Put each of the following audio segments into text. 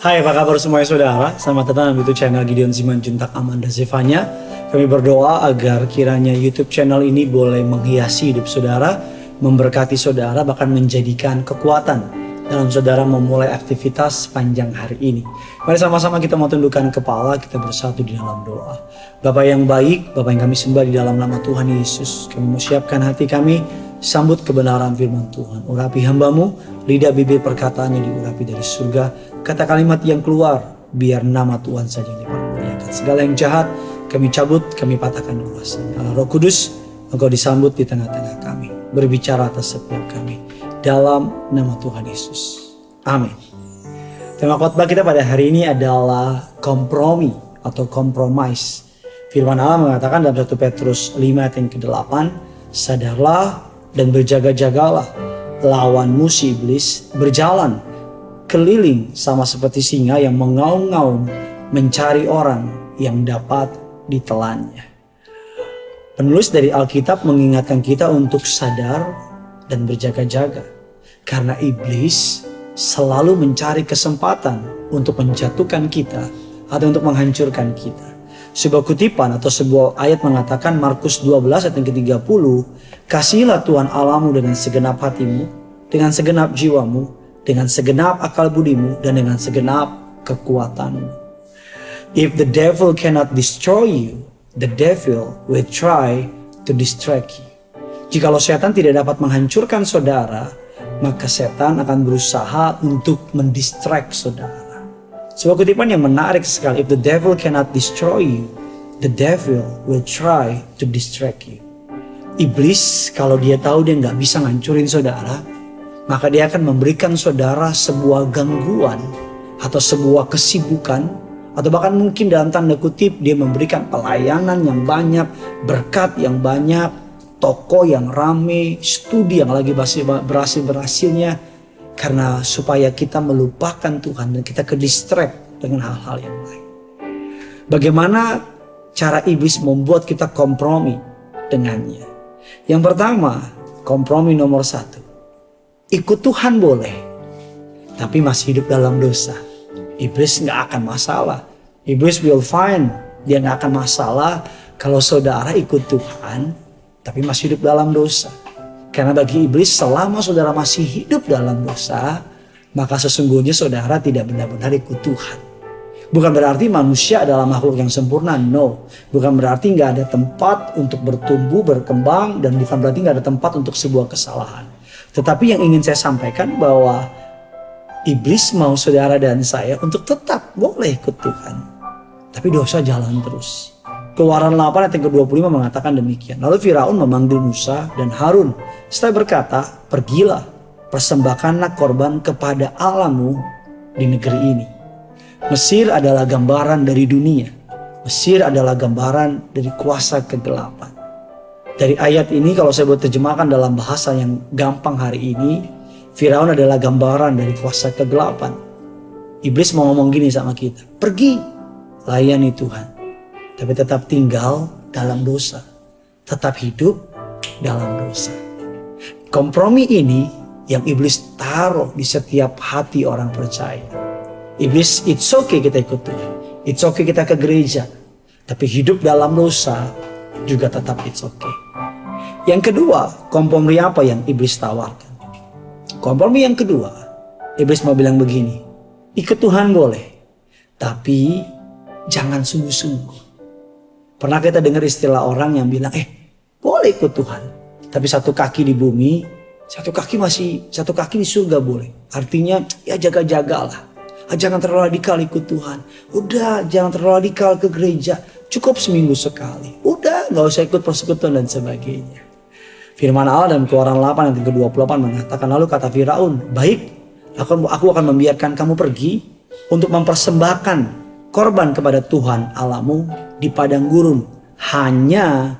Hai apa kabar semuanya saudara Selamat datang di YouTube channel Gideon Simanjuntak Amanda Zevanya Kami berdoa agar kiranya YouTube channel ini boleh menghiasi hidup saudara Memberkati saudara bahkan menjadikan kekuatan dalam saudara memulai aktivitas sepanjang hari ini. Mari sama-sama kita mau tundukkan kepala, kita bersatu di dalam doa. Bapak yang baik, Bapak yang kami sembah di dalam nama Tuhan Yesus. Kami mau siapkan hati kami, sambut kebenaran firman Tuhan. Urapi hambamu, lidah bibir perkataannya diurapi dari surga. Kata kalimat yang keluar, biar nama Tuhan saja yang dipermuliakan. Segala yang jahat, kami cabut, kami patahkan kuasanya. Allah Roh Kudus, Engkau disambut di tengah-tengah kami. Berbicara atas setiap kami dalam nama Tuhan Yesus. Amin. Tema khotbah kita pada hari ini adalah kompromi atau compromise. Firman Allah mengatakan dalam 1 Petrus 5 ayat yang ke-8, sadarlah dan berjaga-jagalah lawan musuh iblis berjalan keliling sama seperti singa yang mengaum-ngaum mencari orang yang dapat ditelannya. Penulis dari Alkitab mengingatkan kita untuk sadar dan berjaga-jaga karena iblis selalu mencari kesempatan untuk menjatuhkan kita atau untuk menghancurkan kita. Sebuah kutipan atau sebuah ayat mengatakan Markus 12 ayat yang ke-30, Kasihilah Tuhan Allahmu dengan segenap hatimu, dengan segenap jiwamu, dengan segenap akal budimu, dan dengan segenap kekuatanmu. If the devil cannot destroy you, the devil will try to distract you. Jikalau setan tidak dapat menghancurkan saudara, maka setan akan berusaha untuk mendistract saudara. Sebuah kutipan yang menarik sekali. If the devil cannot destroy you, the devil will try to distract you. Iblis kalau dia tahu dia nggak bisa ngancurin saudara, maka dia akan memberikan saudara sebuah gangguan atau sebuah kesibukan atau bahkan mungkin dalam tanda kutip dia memberikan pelayanan yang banyak, berkat yang banyak, toko yang rame, studi yang lagi berhasil-berhasilnya. Karena supaya kita melupakan Tuhan dan kita ke dengan hal-hal yang lain. Bagaimana cara iblis membuat kita kompromi dengannya? Yang pertama, kompromi nomor satu. Ikut Tuhan boleh, tapi masih hidup dalam dosa. Iblis nggak akan masalah. Iblis will find dia nggak akan masalah kalau saudara ikut Tuhan tapi masih hidup dalam dosa. Karena bagi iblis selama saudara masih hidup dalam dosa, maka sesungguhnya saudara tidak benar-benar ikut Tuhan. Bukan berarti manusia adalah makhluk yang sempurna, no. Bukan berarti nggak ada tempat untuk bertumbuh, berkembang, dan bukan berarti nggak ada tempat untuk sebuah kesalahan. Tetapi yang ingin saya sampaikan bahwa iblis mau saudara dan saya untuk tetap boleh ikut Tuhan. Tapi dosa jalan terus. Keluaran 8 ayat yang ke-25 mengatakan demikian. Lalu Firaun memanggil Musa dan Harun. Setelah berkata, pergilah, persembahkanlah korban kepada Allahmu di negeri ini. Mesir adalah gambaran dari dunia. Mesir adalah gambaran dari kuasa kegelapan. Dari ayat ini kalau saya buat terjemahkan dalam bahasa yang gampang hari ini, Firaun adalah gambaran dari kuasa kegelapan. Iblis mau ngomong gini sama kita, pergi, layani Tuhan tapi tetap tinggal dalam dosa, tetap hidup dalam dosa. Kompromi ini yang iblis taruh di setiap hati orang percaya. Iblis, it's okay kita ikut Tuhan. It's okay kita ke gereja. Tapi hidup dalam dosa juga tetap it's okay. Yang kedua, kompromi apa yang iblis tawarkan? Kompromi yang kedua, iblis mau bilang begini. Ikut Tuhan boleh, tapi jangan sungguh-sungguh. Pernah kita dengar istilah orang yang bilang, eh boleh ikut Tuhan. Tapi satu kaki di bumi, satu kaki masih, satu kaki di surga boleh. Artinya ya jaga-jagalah. Ah, jangan terlalu radikal ikut Tuhan. Udah jangan terlalu radikal ke gereja. Cukup seminggu sekali. Udah gak usah ikut persekutuan dan sebagainya. Firman Allah dalam keluaran 8 ayat ke-28 mengatakan lalu kata Firaun, baik aku, aku akan membiarkan kamu pergi untuk mempersembahkan korban kepada Tuhan Allahmu di padang gurun. Hanya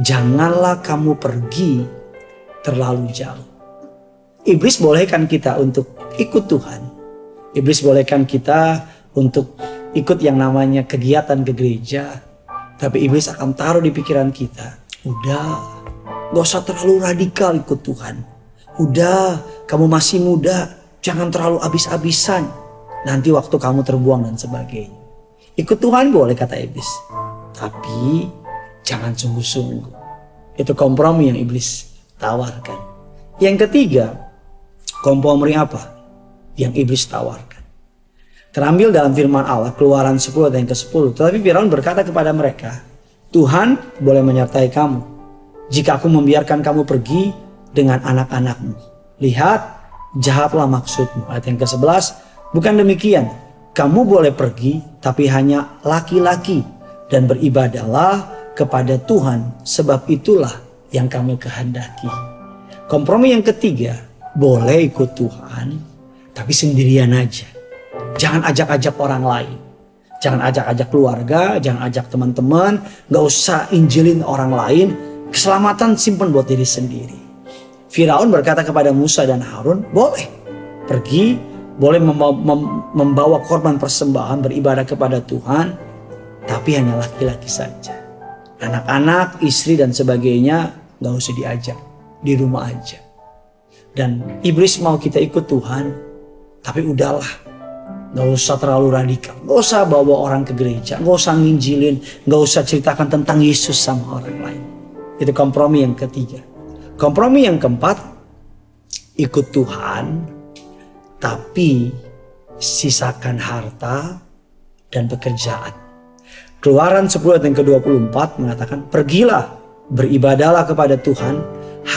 janganlah kamu pergi terlalu jauh. Iblis bolehkan kita untuk ikut Tuhan. Iblis bolehkan kita untuk ikut yang namanya kegiatan ke gereja. Tapi iblis akan taruh di pikiran kita. Udah, gak usah terlalu radikal ikut Tuhan. Udah, kamu masih muda, jangan terlalu abis-abisan. Nanti waktu kamu terbuang dan sebagainya. Ikut Tuhan boleh kata iblis. Tapi jangan sungguh-sungguh. Itu kompromi yang iblis tawarkan. Yang ketiga, kompromi apa? Yang iblis tawarkan. Terambil dalam firman Allah, keluaran 10 ayat yang ke-10. Tetapi Firaun berkata kepada mereka, Tuhan boleh menyertai kamu. Jika aku membiarkan kamu pergi dengan anak-anakmu. Lihat, jahatlah maksudmu. Ayat yang ke-11, bukan demikian. Kamu boleh pergi, tapi hanya laki-laki. Dan beribadahlah kepada Tuhan, sebab itulah yang kami kehendaki. Kompromi yang ketiga, boleh ikut Tuhan, tapi sendirian aja. Jangan ajak-ajak orang lain. Jangan ajak-ajak keluarga, jangan ajak teman-teman. Gak usah injilin orang lain. Keselamatan simpan buat diri sendiri. Firaun berkata kepada Musa dan Harun, boleh pergi, boleh membawa korban persembahan beribadah kepada Tuhan, tapi hanya laki-laki saja. Anak-anak, istri dan sebagainya gak usah diajak, di rumah aja. Dan iblis mau kita ikut Tuhan, tapi udahlah Gak usah terlalu radikal. Gak usah bawa orang ke gereja. Gak usah nginjilin. Gak usah ceritakan tentang Yesus sama orang lain. Itu kompromi yang ketiga. Kompromi yang keempat. Ikut Tuhan. Tapi sisakan harta dan pekerjaan. Keluaran 10 ayat yang ke-24 mengatakan. Pergilah beribadalah kepada Tuhan.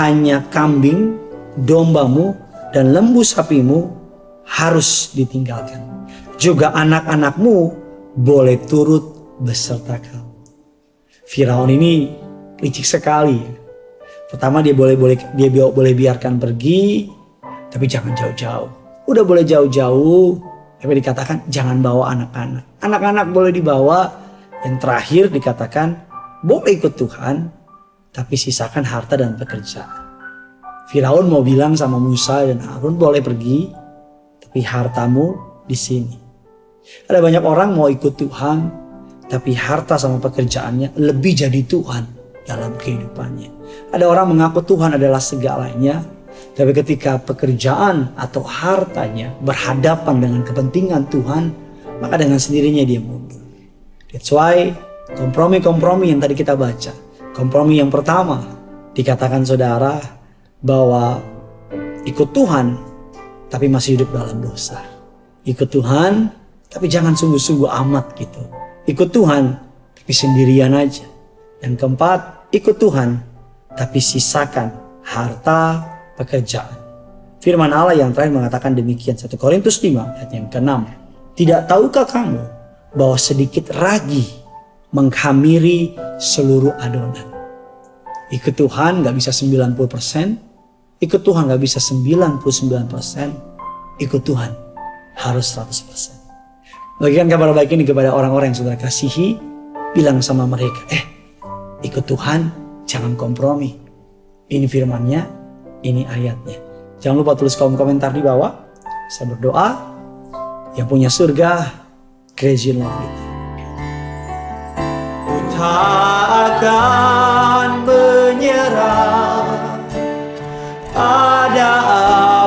Hanya kambing, dombamu, dan lembu sapimu harus ditinggalkan juga anak-anakmu boleh turut beserta kamu. Firaun ini licik sekali. Pertama dia boleh boleh dia boleh biarkan pergi, tapi jangan jauh-jauh. Udah boleh jauh-jauh, tapi dikatakan jangan bawa anak-anak. Anak-anak boleh dibawa. Yang terakhir dikatakan boleh ikut Tuhan, tapi sisakan harta dan pekerjaan. Firaun mau bilang sama Musa dan Harun boleh pergi, tapi hartamu di sini. Ada banyak orang mau ikut Tuhan, tapi harta sama pekerjaannya lebih jadi Tuhan dalam kehidupannya. Ada orang mengaku Tuhan adalah segalanya, tapi ketika pekerjaan atau hartanya berhadapan dengan kepentingan Tuhan, maka dengan sendirinya dia mundur. That's why kompromi-kompromi yang tadi kita baca. Kompromi yang pertama dikatakan saudara bahwa ikut Tuhan tapi masih hidup dalam dosa. Ikut Tuhan tapi jangan sungguh-sungguh amat gitu. Ikut Tuhan, tapi sendirian aja. Yang keempat, ikut Tuhan, tapi sisakan harta pekerjaan. Firman Allah yang terakhir mengatakan demikian 1 Korintus 5 ayat yang ke-6. Tidak tahukah kamu bahwa sedikit ragi menghamiri seluruh adonan. Ikut Tuhan gak bisa 90%, ikut Tuhan gak bisa 99%, ikut Tuhan harus 100%. Bagikan kabar baik ini kepada orang-orang yang sudah kasihi. Bilang sama mereka, eh ikut Tuhan, jangan kompromi. Ini firmannya, ini ayatnya. Jangan lupa tulis kolom komentar di bawah. Saya berdoa, yang punya surga, crazy love itu. Tak akan menyerah pada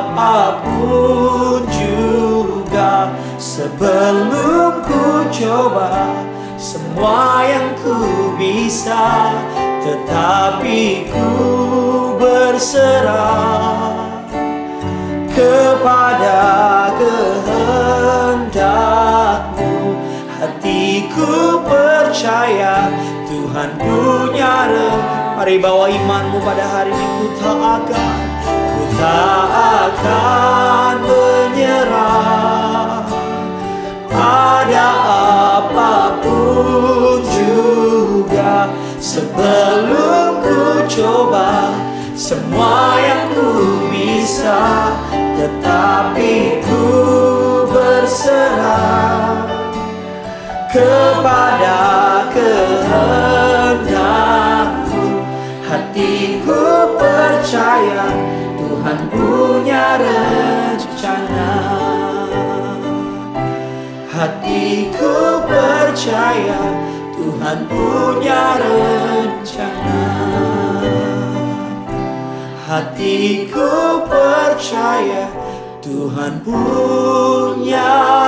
apa pun juga Sebelum ku coba semua yang ku bisa Tetapi ku berserah Kepada kehendakmu. Hatiku percaya Tuhan punya rencana Mari bawa imanmu pada hari ini ku tak akan Ku tak akan menyerah. Ada apa pun juga sebelum ku coba semua yang ku bisa tetapi ku berserah kepada kehendakmu hatiku percaya Tuhan punya rencana. Hatiku percaya Tuhan punya rencana Hatiku percaya Tuhan punya